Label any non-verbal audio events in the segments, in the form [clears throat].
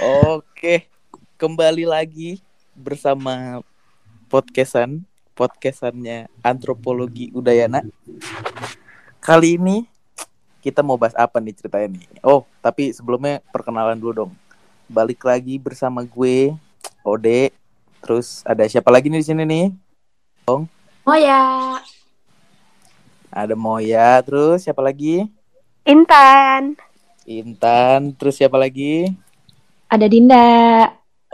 Oke, kembali lagi bersama podcastan podcastannya Antropologi Udayana. Kali ini kita mau bahas apa nih ceritanya nih? Oh, tapi sebelumnya perkenalan dulu dong. Balik lagi bersama gue, Ode. Terus ada siapa lagi nih di sini nih? Dong. Oh ya, Ada Moya, terus siapa lagi? Intan. Intan, terus siapa lagi? Ada Dinda.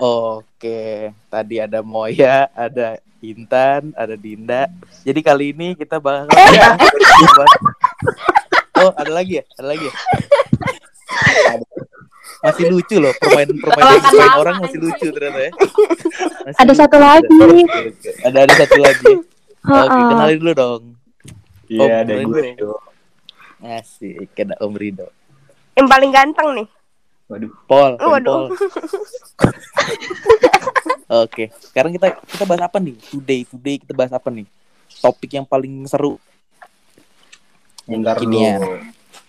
Oke, tadi ada Moya, ada Intan, ada Dinda. Jadi kali ini kita bahas. [laughs] oh, ada lagi ya? Ada lagi ya? Ada. Masih lucu loh permainan permainan permainan orang masih lucu ternyata ya. Masih Ada lucu satu lagi. oke. Ada ada satu lagi. [laughs] Oke, kenalin dulu dong. Iya, Om ada gue. Asik, ada Om Rido. Yang paling ganteng nih. Waduh. Pol, Om Waduh. Pol. [laughs] Oke, sekarang kita kita bahas apa nih? Today, today kita bahas apa nih? Topik yang paling seru. Bentar ya. dulu.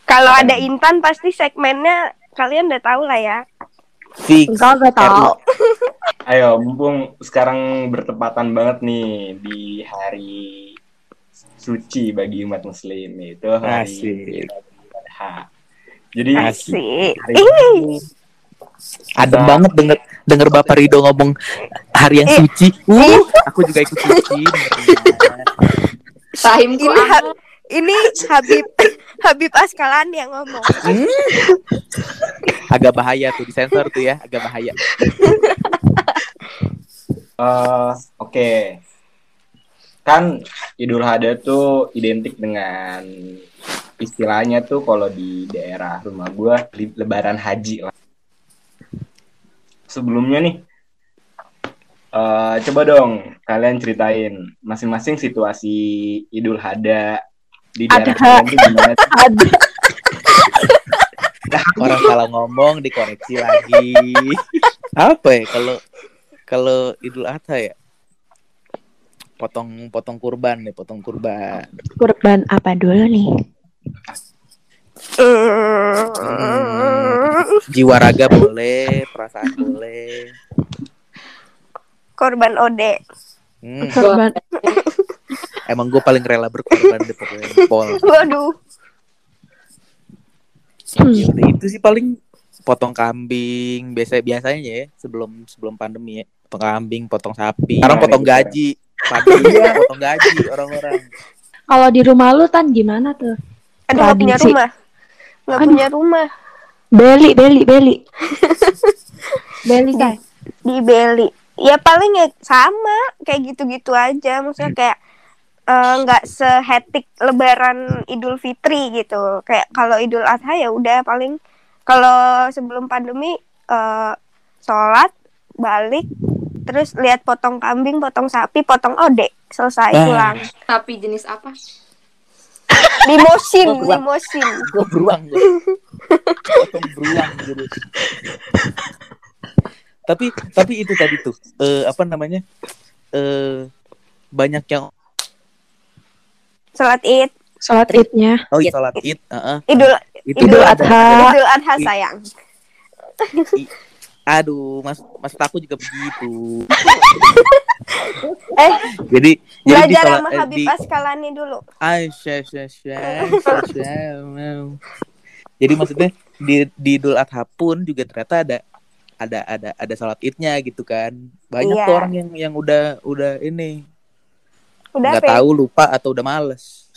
Kalau ada Intan pasti segmennya kalian udah tahu lah ya. Fix. Enggak, enggak tahu. [laughs] Ayo, mumpung sekarang bertepatan banget nih di hari suci bagi umat muslim itu hari Asik. Adha. Jadi Asik. hari Ih, ini Adem Nah. banget denger denger Bapak Rido ngomong hari yang Eh, suci. Uh, aku juga ikut suci. Rahimku ini Ha- ini Habib Habib Askalan yang ngomong. Hmm. Agak bahaya tuh disensor tuh ya, agak bahaya. eh, oke. Kan Idul Adha tuh identik dengan istilahnya tuh kalau di daerah rumah gua li- lebaran haji lah. Sebelumnya nih eh, coba dong kalian ceritain masing-masing situasi Idul Adha di daerah Adha. kalian tuh gimana? [laughs] Ada. Orang salah ngomong dikoreksi lagi. Apa ya kalau kalau Idul Adha ya? Potong potong kurban nih, potong kurban. Kurban apa dulu nih? Hmm. Jiwa raga boleh, perasaan boleh. Korban Ode. Hmm, Kurban. emang gue paling rela berkorban deh pokoknya. Pol. Waduh. Hmm. Ya udah itu sih paling potong kambing biasa biasanya ya sebelum sebelum pandemi ya potong kambing potong sapi sekarang potong gaji ya potong gaji orang-orang Kalau di rumah lu tan gimana tuh? Aduh nggak punya rumah. Nggak punya rumah. Beli, beli, beli. [laughs] beli kan? Di Beli. Ya paling ya sama kayak gitu-gitu aja. Maksudnya kayak eh, nggak sehetik Lebaran Idul Fitri gitu. Kayak kalau Idul Adha ya udah paling kalau sebelum pandemi eh, sholat balik terus lihat potong kambing, potong sapi, potong ode selesai Ah. pulang. Sapi jenis apa? Limosin, limosin. gue beruang gue potong beruang gitu tapi tapi itu tadi tuh eh, apa namanya eh banyak yang Sholat Id, Sholat idnya. oh iya, sholat id heeh. Idul itu Idul Adha. Idul Adha sayang. aduh mas maksud aku juga begitu [laughs] [laughs] Eh, jadi jadi di belajar sholat- sama eh, Habib di, Askalani dulu. Aisyah. Jadi maksudnya di di Idul Adha pun juga ternyata ada ada ada ada salat idnya gitu kan. Banyak Iya. tuh orang yang yang udah udah ini Udah nggak apa? ya? tahu lupa atau udah males.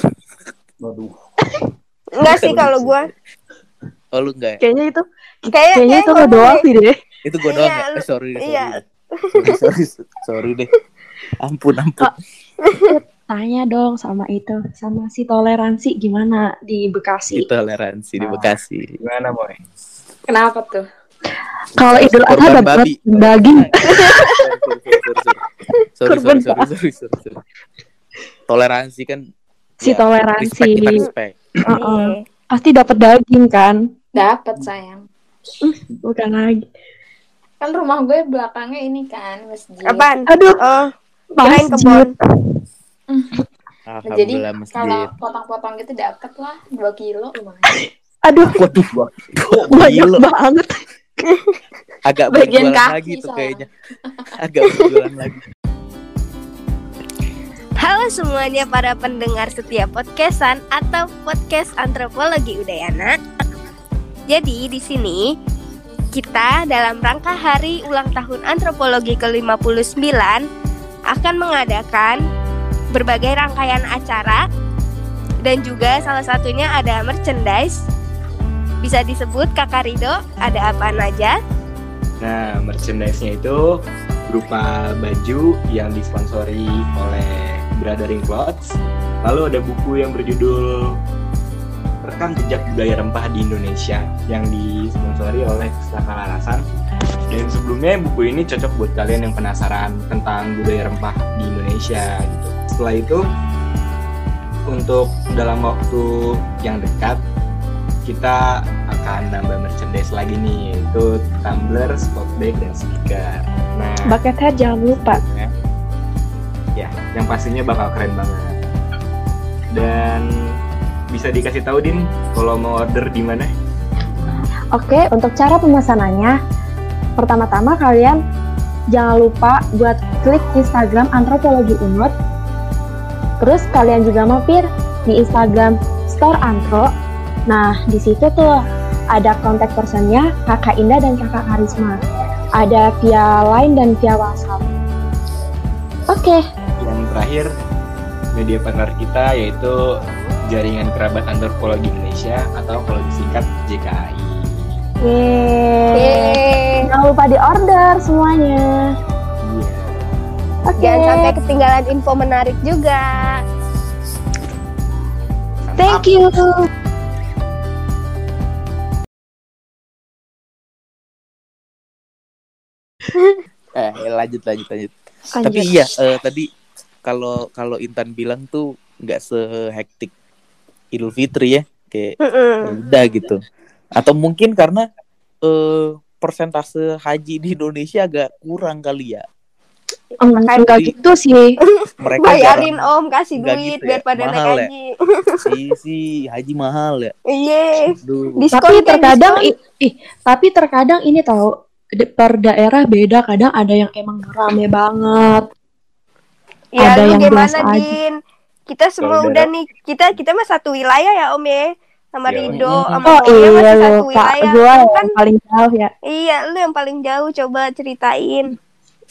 Waduh. Enggak sih kalau gua. Oh lu enggak ya? Kayaknya itu Kayak kayaknya itu ngomong doang deh. sih deh. Itu gue doang Iya, ya? Eh, sorry, sorry. iya. Sorry, sorry, sorry deh. Ampun, ampun. [laughs] Tanya dong sama itu, sama si toleransi gimana di Bekasi. Toleransi di Nah. Bekasi. Gimana, Moy? Kenapa tuh? Kalau Idul Adha dapat babi. daging. Sorry, sorry, sorry, sorry, sorry, sorry. Toleransi kan Si ya, toleransi. respect kita respect. Heeh. Iya. Pasti dapat daging kan? Dapat sayang. Bukan lagi. Kan rumah gue belakangnya ini kan masjid. Apaan? Aduh, Oh, kirain masjid. kebon. Nah, jadi kalau potong-potong gitu dapat lah 2 kilo lumayan. Aduh, Waduh, banyak gila. banget. agak Bagian kaki lagi tuh soalnya. kayaknya agak berjualan lagi Halo semuanya para pendengar setiap podcastan atau podcast antropologi Udayana. Jadi di sini kita dalam rangka hari ulang tahun antropologi ke-59 akan mengadakan berbagai rangkaian acara dan juga salah satunya ada merchandise. Bisa disebut Kakak Rido, ada apa aja? Nah, merchandise-nya itu berupa baju yang disponsori oleh Brothering Clothes. Lalu ada buku yang berjudul Rekam Jejak Budaya Rempah di Indonesia yang disponsori oleh Pustaka Larasan. Dan sebelumnya buku ini cocok buat kalian yang penasaran tentang budaya rempah di Indonesia gitu. Setelah itu untuk dalam waktu yang dekat kita akan nambah merchandise lagi nih yaitu tumbler, spot bag, dan speaker. Nah, Bucket hat jangan lupa. ya yang pastinya bakal keren banget. Dan bisa dikasih tahu din kalau mau order di mana? Oke, untuk cara pemesanannya, pertama-tama kalian jangan lupa buat klik Instagram Antropologi Unut. Terus kalian juga mampir di Instagram Store Antro. Nah, di situ tuh ada kontak personnya Kakak Indah dan Kakak Karisma. Ada via Line dan via WhatsApp. Oke, Yang terakhir media partner kita yaitu Jaringan Kerabat Antropologi Indonesia atau kalau disingkat JKI. yeay. Yeay. Jangan lupa di order semuanya. Iya. Oke. Jangan sampai ketinggalan info menarik juga. Thank you. [laughs] eh lanjut lanjut lanjut Lanjut. tapi iya eh, tadi kalau kalau Intan bilang tuh nggak sehektik Idul Fitri ya kayak ya udah gitu. Atau mungkin karena eh persentase haji di Indonesia agak kurang kali ya. Enggak gitu sih. mereka Bayarin jarang- om, kasih duit gitu ya, biar pada naik ya. haji. si si haji mahal ya. Iya. Tapi kan, terkadang ih, ih, tapi terkadang ini tahu per daerah beda. Kadang ada yang emang rame banget. Ya ada yang gimana biasa aja. Kita semua Kalau udah nih, kita kita mah satu wilayah ya om ya. Sama Iya. Rido, sama oh iya masih satu pak wilayah. gue Lu kan yang paling jauh ya. Iya, lu yang paling jauh. Coba ceritain.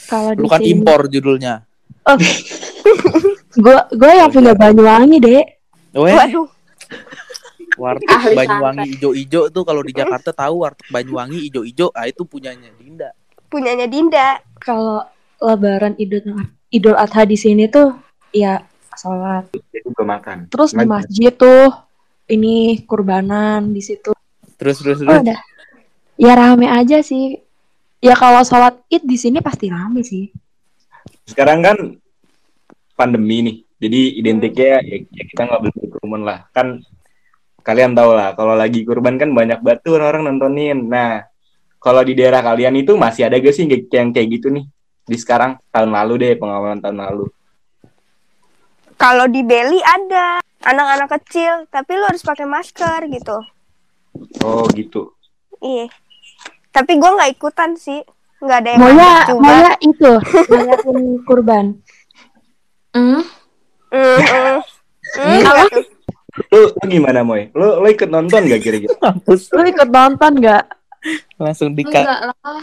kalau di lu kan impor judulnya. [laughs] Gue gue yang punya Banyuwangi dek. Weh, Waduh, warteg Ahli Banyuwangi ijo-ijo tuh kalau di Jakarta tahu warteg Banyuwangi ijo-ijo ah itu punyanya Dinda. Punyanya Dinda. kalau Lebaran Idul Idul Adha di sini tuh ya sholat Jadi gue makan. terus di masjid tuh ini kurbanan di situ terus terus oh, terus udah ya rame aja sih ya kalau sholat id di sini pasti rame sih Sekarang kan pandemi nih. Jadi identiknya ya, ya kita nggak boleh berkerumun lah. Kan kalian tahu lah kalau lagi kurban kan banyak batu orang nontonin. Nah, kalau di daerah kalian itu masih ada gak sih yang yang kayak gitu nih? Di sekarang tahun lalu deh pengalaman tahun lalu. Kalau di Bali ada anak-anak kecil, tapi lu harus pakai masker gitu. Oh gitu. Iya. Tapi gua nggak ikutan sih. Nggak ada yang Moya. Moya itu [laughs] ngeliatin kurban Hmm? Mm, mm. Mm. Lu, lu gimana Moy? Lu, lu ikut nonton gak kira-kira? Lu ikut nonton nggak langsung dikat Enggak lah.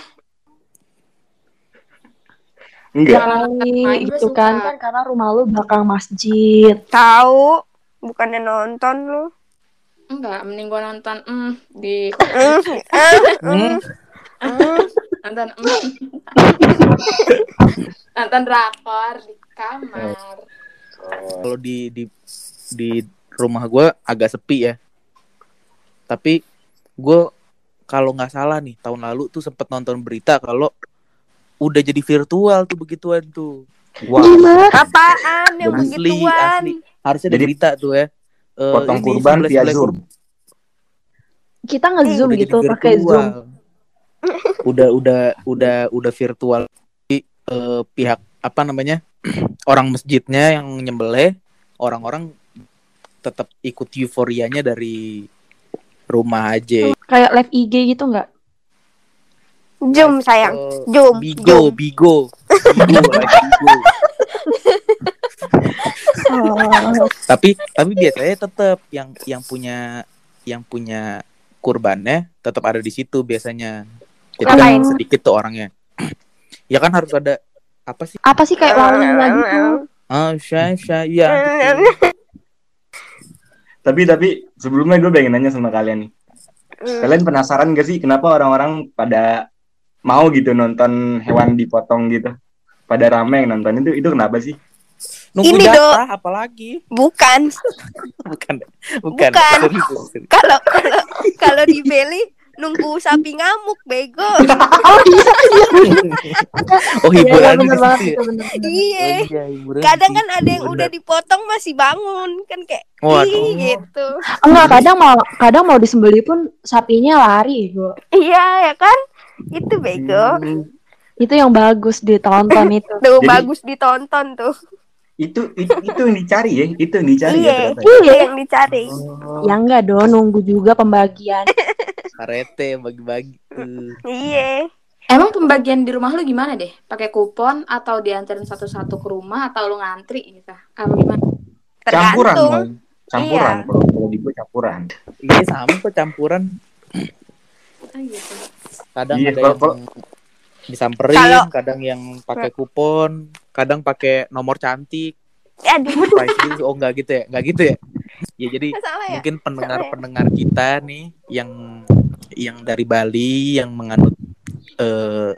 Enggak. kali gitu suka. kan kan karena rumah lu belakang masjid Tahu, bukannya nonton lu. Enggak, mending gua nonton mm, di Mm, Hmm, mm. nonton mm. nonton drakor di kamar. kalau di di di rumah gue agak sepi ya tapi gue kalau nggak salah nih tahun lalu tuh sempet nonton berita kalau udah jadi virtual tuh begituan tuh. Wah. Gimana Apaan yang asli begituan? asli. Harusnya ada Jadi, berita tuh ya. Eh, Potong kurban via Zoom. kurban kita nge-zoom udah gitu pakai zoom. Udah udah udah udah virtual. Eh, pihak apa namanya [clears throat] orang masjidnya yang nyembelih orang-orang tetap ikut euforianya dari rumah aja. Kayak live IG gitu nggak Jum sayang. Oh, Jum. Bigo, Jum. Bigo. Bigo, [laughs] like Bigo. Tapi tapi biasanya tetap yang yang punya yang punya kurbannya tetap ada di situ biasanya. Jadi kan sedikit tuh orangnya. [clears throat] Ya kan harus ada apa sih? Apa sih kayak walinya gitu? Ah, syah, syah, ya. Gitu. [laughs] Tapi tapi sebelumnya gue pengen nanya sama kalian nih. Hmm. Kalian penasaran gak sih kenapa orang-orang pada mau gitu nonton hewan dipotong gitu? Pada rame yang nonton itu itu kenapa sih? Nunggu Ini, jatah apalagi? [laughs] Bukan. Bukan. Bukan. Kalau kalau kalau di Beli nunggu sapi ngamuk bego. [laughs] Oh, Iya, hiburan ya? Oh, Iya. iya, hiburan Kadang kan ada yang udah dipotong masih bangun kan kayak Waduh. ih gitu. Enggak, kadang mau kadang mau disembeli pun sapinya lari, Bu. Iya ya kan? Itu bego. Hmm. Itu yang bagus ditonton itu. [laughs] Tuh Jadi- bagus ditonton tuh. Itu itu itu yang dicari ya, itu yang dicari ya Iya. Itu Iya. yang dicari. Oh. Ya enggak dong, nunggu juga pembagian. [laughs] Karete bagi-bagi. Iya. Emang pembagian di rumah lu gimana deh? Pakai kupon atau dianterin satu-satu ke rumah atau lu ngantri gitu? Apa gimana? Campuran, Tergantung. Bang. campuran. Iya. Kalau kalau di gue campuran. Iya sama kok campuran. Ah, gitu. Kadang Iya, ada kalau- yang kalau- disamperin, Kalau- kadang yang pakai kupon, kadang pakai nomor cantik. Aduh. Price. Oh enggak gitu ya? Enggak gitu ya? Ya jadi Salah ya? mungkin pendengar-pendengar kita nih yang yang dari Bali yang menganut eh,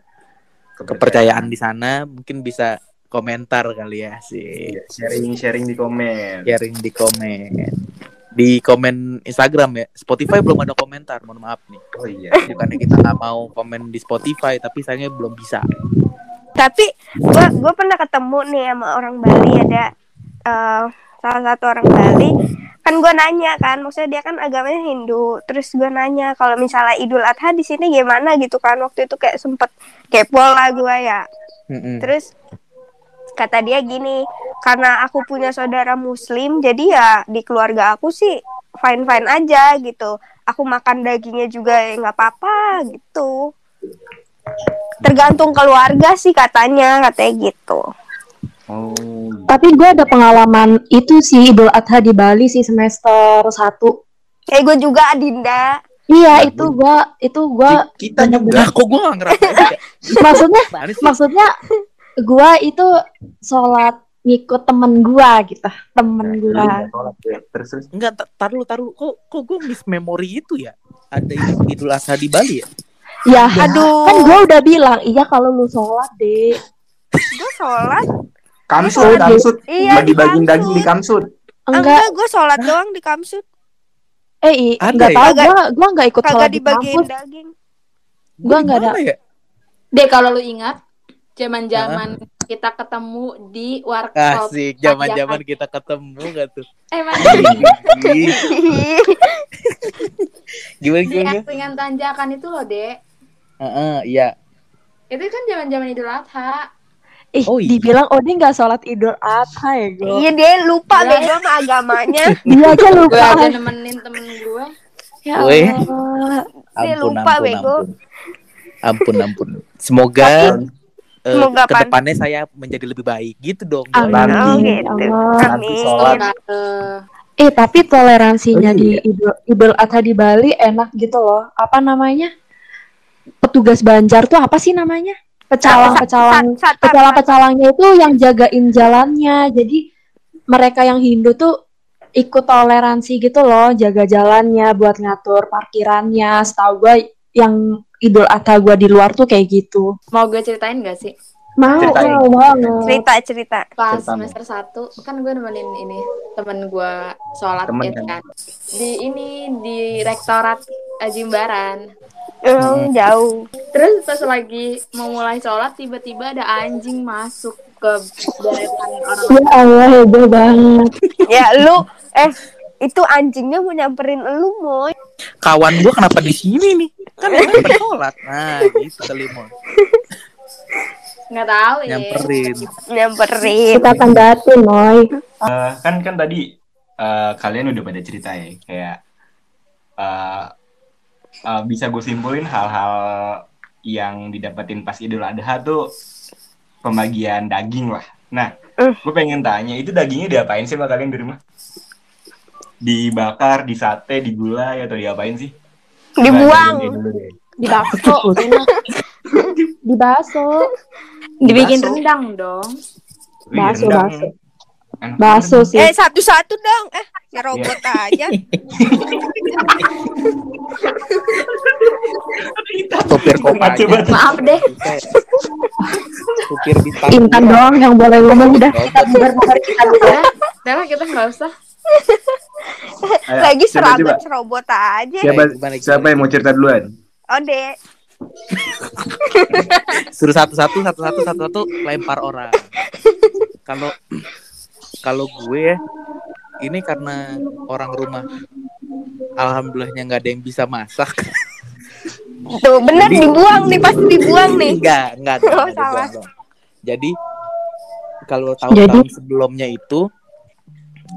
kepercayaan di sana mungkin bisa komentar kali ya sih Iya, sharing-sharing di komen. sharing di komen di komen Instagram ya. Spotify belum ada komentar mohon maaf nih. Oh iya. bukannya kita nggak mau komen di Spotify tapi sayangnya belum bisa. Tapi gua gua pernah ketemu nih sama orang Bali ada eh, salah satu orang Bali. Kan gue nanya kan maksudnya dia kan agamanya Hindu. Terus gue nanya kalau misalnya Idul Adha di sini gimana gitu kan? Waktu itu kayak sempet kepo lah gue ya. Mm-mm. terus kata dia gini karena aku punya saudara muslim jadi ya di keluarga aku sih fine fine aja gitu aku makan dagingnya juga ya nggak apa-apa gitu tergantung keluarga sih katanya katanya gitu Oh. Tapi gue ada pengalaman itu sih Idul Adha di Bali sih semester 1. kayak gue juga Adinda Iya, Nah, itu gua itu gua Ki- kita Nah, juga kok gue gak ngerasain ya? [laughs] maksudnya maksudnya gua itu sholat ngikut temen gua gitu temen gua terus terus Enggak, tar- dulu. Kok, kok gue miss memory itu ya? Ada Idul Adha di Bali ya? ya aduh kan gua udah bilang iya kalau lu sholat deh gue sholat kamsut kamsut Iya, di bagi-bagi kamsut. daging di kamsut enggak enggak gue sholat doang di kamsut eh i, Ada enggak ya? tahu gua gua enggak ikut sholat kagak di kampus daging Gua nggak ada. Ya? Deh kalau lu ingat zaman-zaman kita ketemu di warkop. Asik, zaman-zaman kita ketemu gak tuh? Emang Ih, [laughs] gimana di gimana? angkringan tanjakan itu loh, Dek. Heeh, iya. Itu kan zaman-zaman Idul Adha. ih Oh, iya. dibilang Odin nggak sholat Idul Adha ya gua iya dia lupa Ya. bego sama agamanya dia aja Gue lupa aja nemenin temen gue. ya Weh. Allah. Dia Ampun, lupa, ampun, bego. ampun. Ampun, ampun. Semoga eh, Semoga pan- ke depannya saya menjadi lebih baik gitu dong. Amin. oh Amin. gitu amin sholat. Eh, tapi toleransinya Oh, iya. di Idul, Idul Adha di Bali enak gitu loh. Apa namanya? Petugas Banjar tuh apa sih namanya? Pecalang-pecalang Sat- sat- pecalang-pecalangnya itu yang jagain jalannya. Jadi mereka yang Hindu tuh ikut toleransi gitu loh, jaga jalannya buat ngatur parkirannya. Setahu gue yang Idul Adha gue di luar tuh kayak gitu. mau gue ceritain gak sih? Mau, Ceritain. mau banget. cerita cerita Pas Cerita, semester 1 kan gue nemenin ini temen gue sholat Temen id kan? kan. Di ini di rektorat eh, Jimbaran. Hmm, jauh Terus pas lagi mau mulai sholat tiba-tiba ada anjing masuk ke deretan orang. Ya Allah, heboh banget. ya lu eh itu anjingnya mau nyamperin lu moy Kawan gua kenapa di sini nih? Kan [laughs] emang sholat. Nah, gitu kali Nggak tahu ya. nyamperin. nyamperin Kita tandatin, Moy. Eh, kan kan tadi eh, kalian udah pada cerita ya kayak eh, eh, bisa gue simpulin hal-hal yang didapetin pas Idul Adha tuh pembagian daging lah. Nah, Eh. gue pengen tanya, itu dagingnya diapain sih sama kalian di rumah? Dibakar, disate, digulai atau diapain sih? Dibuang. Nah. Di bakso. [laughs] Di bakso. Dibikin rendang dong. Bakso, bakso. Bakso banget. sih. Eh satu-satu dong. Eh ya robot aja. [laughs] Sopir Ngaco kopanya. banget. Maaf deh. Supir di Intan doang yang boleh ngomong udah. Kita Robot. bubar bubar kita dulu ya. Udah kita nggak usah. [laughs] Ayo, Lagi serabut coba. serobot aja. Siapa, siapa yang mau cerita duluan? Ode. [laughs] Suruh satu-satu, satu-satu, satu-satu lempar orang. Kalau kalau gue ya, ini karena orang rumah alhamdulillahnya nggak ada yang bisa masak. Tuh Jadi- dibuang nih pasti dibuang nih. Enggak, enggak, Oh, salah. Jadi kalau tahun-tahun sebelumnya itu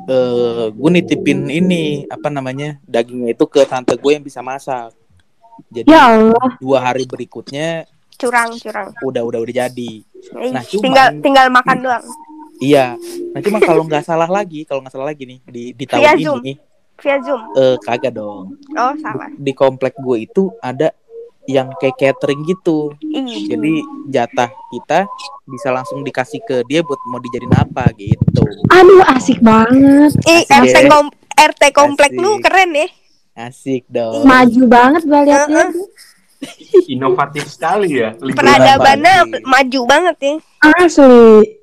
eh gue nitipin ini apa namanya dagingnya itu ke tante gue yang bisa masak. Jadi Ya Allah. dua hari berikutnya Curang curang. udah udah udah jadi. Eh, Nah, cuman- tinggal tinggal makan doang. Iya. Nah cuma kalau nggak salah lagi, kalau nggak salah lagi nih di di Via tahun Zoom. ini Via Zoom. eh kagak dong. Oh salah. Di komplek gue itu ada yang kayak catering gitu. Ih. Jadi jatah kita bisa langsung dikasih ke dia buat mau dijadiin apa gitu. Aduh asik banget. Ih, RT kom RT komplek Asik. lu keren ya. Asik dong. Maju banget gue liatnya. [laughs] Inovatif sekali ya. Peradabannya maju banget ya. Asli.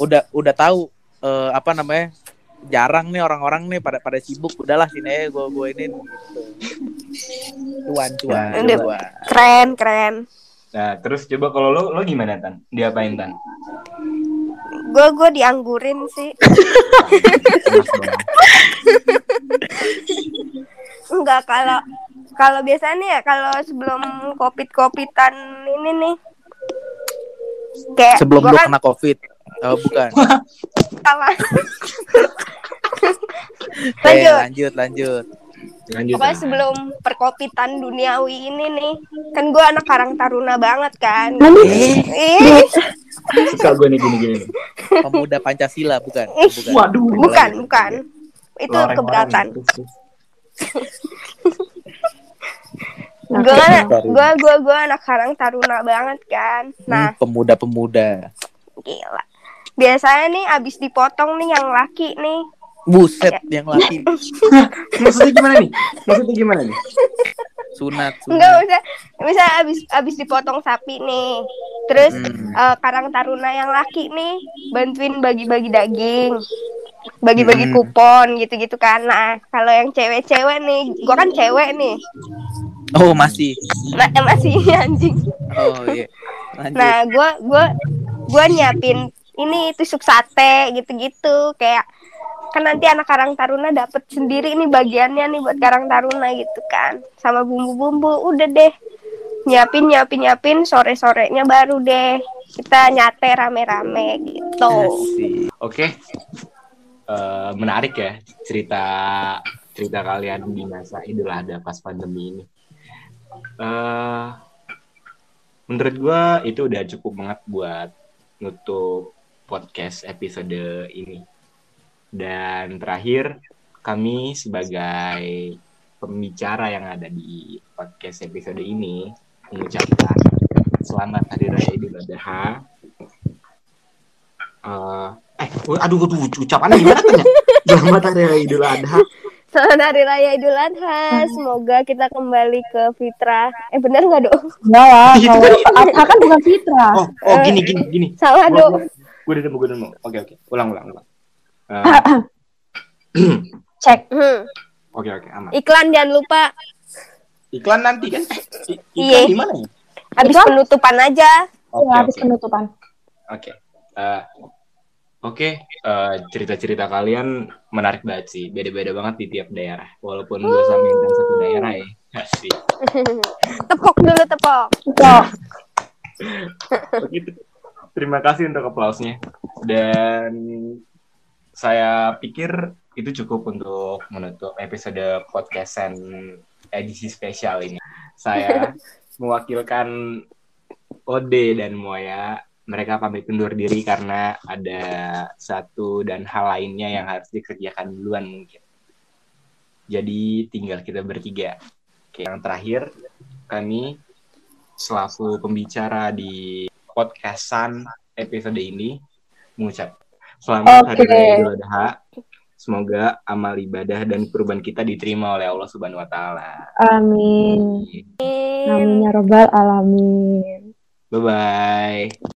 Udah udah tahu eh, apa namanya? Jarang nih orang-orang nih pada pada sibuk. Udahlah sini aja gue gue ini. Udah. cuan. Keren keren. Nah, terus coba kalau lo lo gimana Tan? Diapain Tan? Gue gue dianggurin sih. [laughs] Enggak kalau kalau biasanya ya kalau sebelum covid covidan ini nih kayak Sebelum lu kan kena covid. Oh, bukan. salah. [laughs] Lanjut. lanjut lanjut. Lanjut. Pokoknya Tan. sebelum perkopitan duniawi ini nih kan gue anak Karang Taruna banget kan. Suka gue nih gini-gini. Pemuda Pancasila bukan? Bukan. Waduh. bukan bukan. Itu Loreng-loreng. keberatan. Gue kan gue gue gue anak Karang Taruna banget kan. Nah, Hmm, pemuda-pemuda. gila. Biasanya nih abis dipotong nih yang laki nih. Buset yang laki [laughs] Maksudnya gimana nih? Maksudnya gimana nih? sunat Enggak sunat. bisa bisa abis abis dipotong sapi nih. Terus Hmm. eh, Karang Taruna yang laki nih bantuin bagi-bagi daging. Bagi-bagi Hmm. kupon gitu-gitu kan. Nah, kalau yang cewek-cewek nih, gua kan cewek nih. Oh masih. Eh, masih [laughs] anjing. Oh iya. Lanjut. Nah, gua gua gua nyiapin ini tusuk sate gitu-gitu kayak kan nanti anak Karang Taruna dapat sendiri nih bagiannya nih buat Karang Taruna gitu kan sama bumbu-bumbu udah deh nyiapin nyiapin nyiapin sore sorenya baru deh kita nyate rame-rame gitu. Oke. Eh, menarik ya cerita cerita kalian di masa Idul Adha pas pandemi ini. Eh menurut gua itu udah cukup banget buat nutup podcast episode ini. Dan terakhir kami sebagai pembicara yang ada di podcast episode ini mengucapkan selamat hari raya Idul Adha. Eh, eh, aduh, aduh, ucapannya gimana tuh? [laughs] Selamat hari raya Idul Adha. selamat hari raya Idul Adha semoga kita kembali ke fitrah eh bener nggak dong Enggak lah. Itu Kalau kan- Adha kan bukan Fitra. Oh, oh gini, gini, gini. salah Gua, gua udah nemu, gue udah nemu. Oke, oke. Ulang, ulang, ulang. Eh, [clears throat] Cek. Hmm, Oke, oke, aman. iklan jangan lupa Iklan nanti kan? I- Iya. Iklan di mana ya? habis penutupan aja Oke, Ya, habis oke. penutupan. Oke. Eh, Oke, eh, cerita-cerita kalian menarik banget sih. Beda-beda banget di tiap daerah. Walaupun gue sama Intan satu daerah ya. Asik. [laughs] tepok dulu tepok Cok. [laughs] Begitu. Terima kasih untuk aplausnya. Dan saya pikir itu cukup untuk menutup episode podcastan edisi spesial ini. Saya [laughs] mewakilkan Ode dan Moya mereka pamit undur diri karena ada satu dan hal lainnya yang harus dikerjakan duluan mungkin. Jadi tinggal kita bertiga. Oke, yang terakhir kami selaku pembicara di podcastan episode ini mengucap selamat hari Oke. raya Idul Adha. Semoga amal ibadah dan kurban kita diterima oleh Allah Subhanahu wa taala. Amin. Amin ya robbal alamin. Bye bye.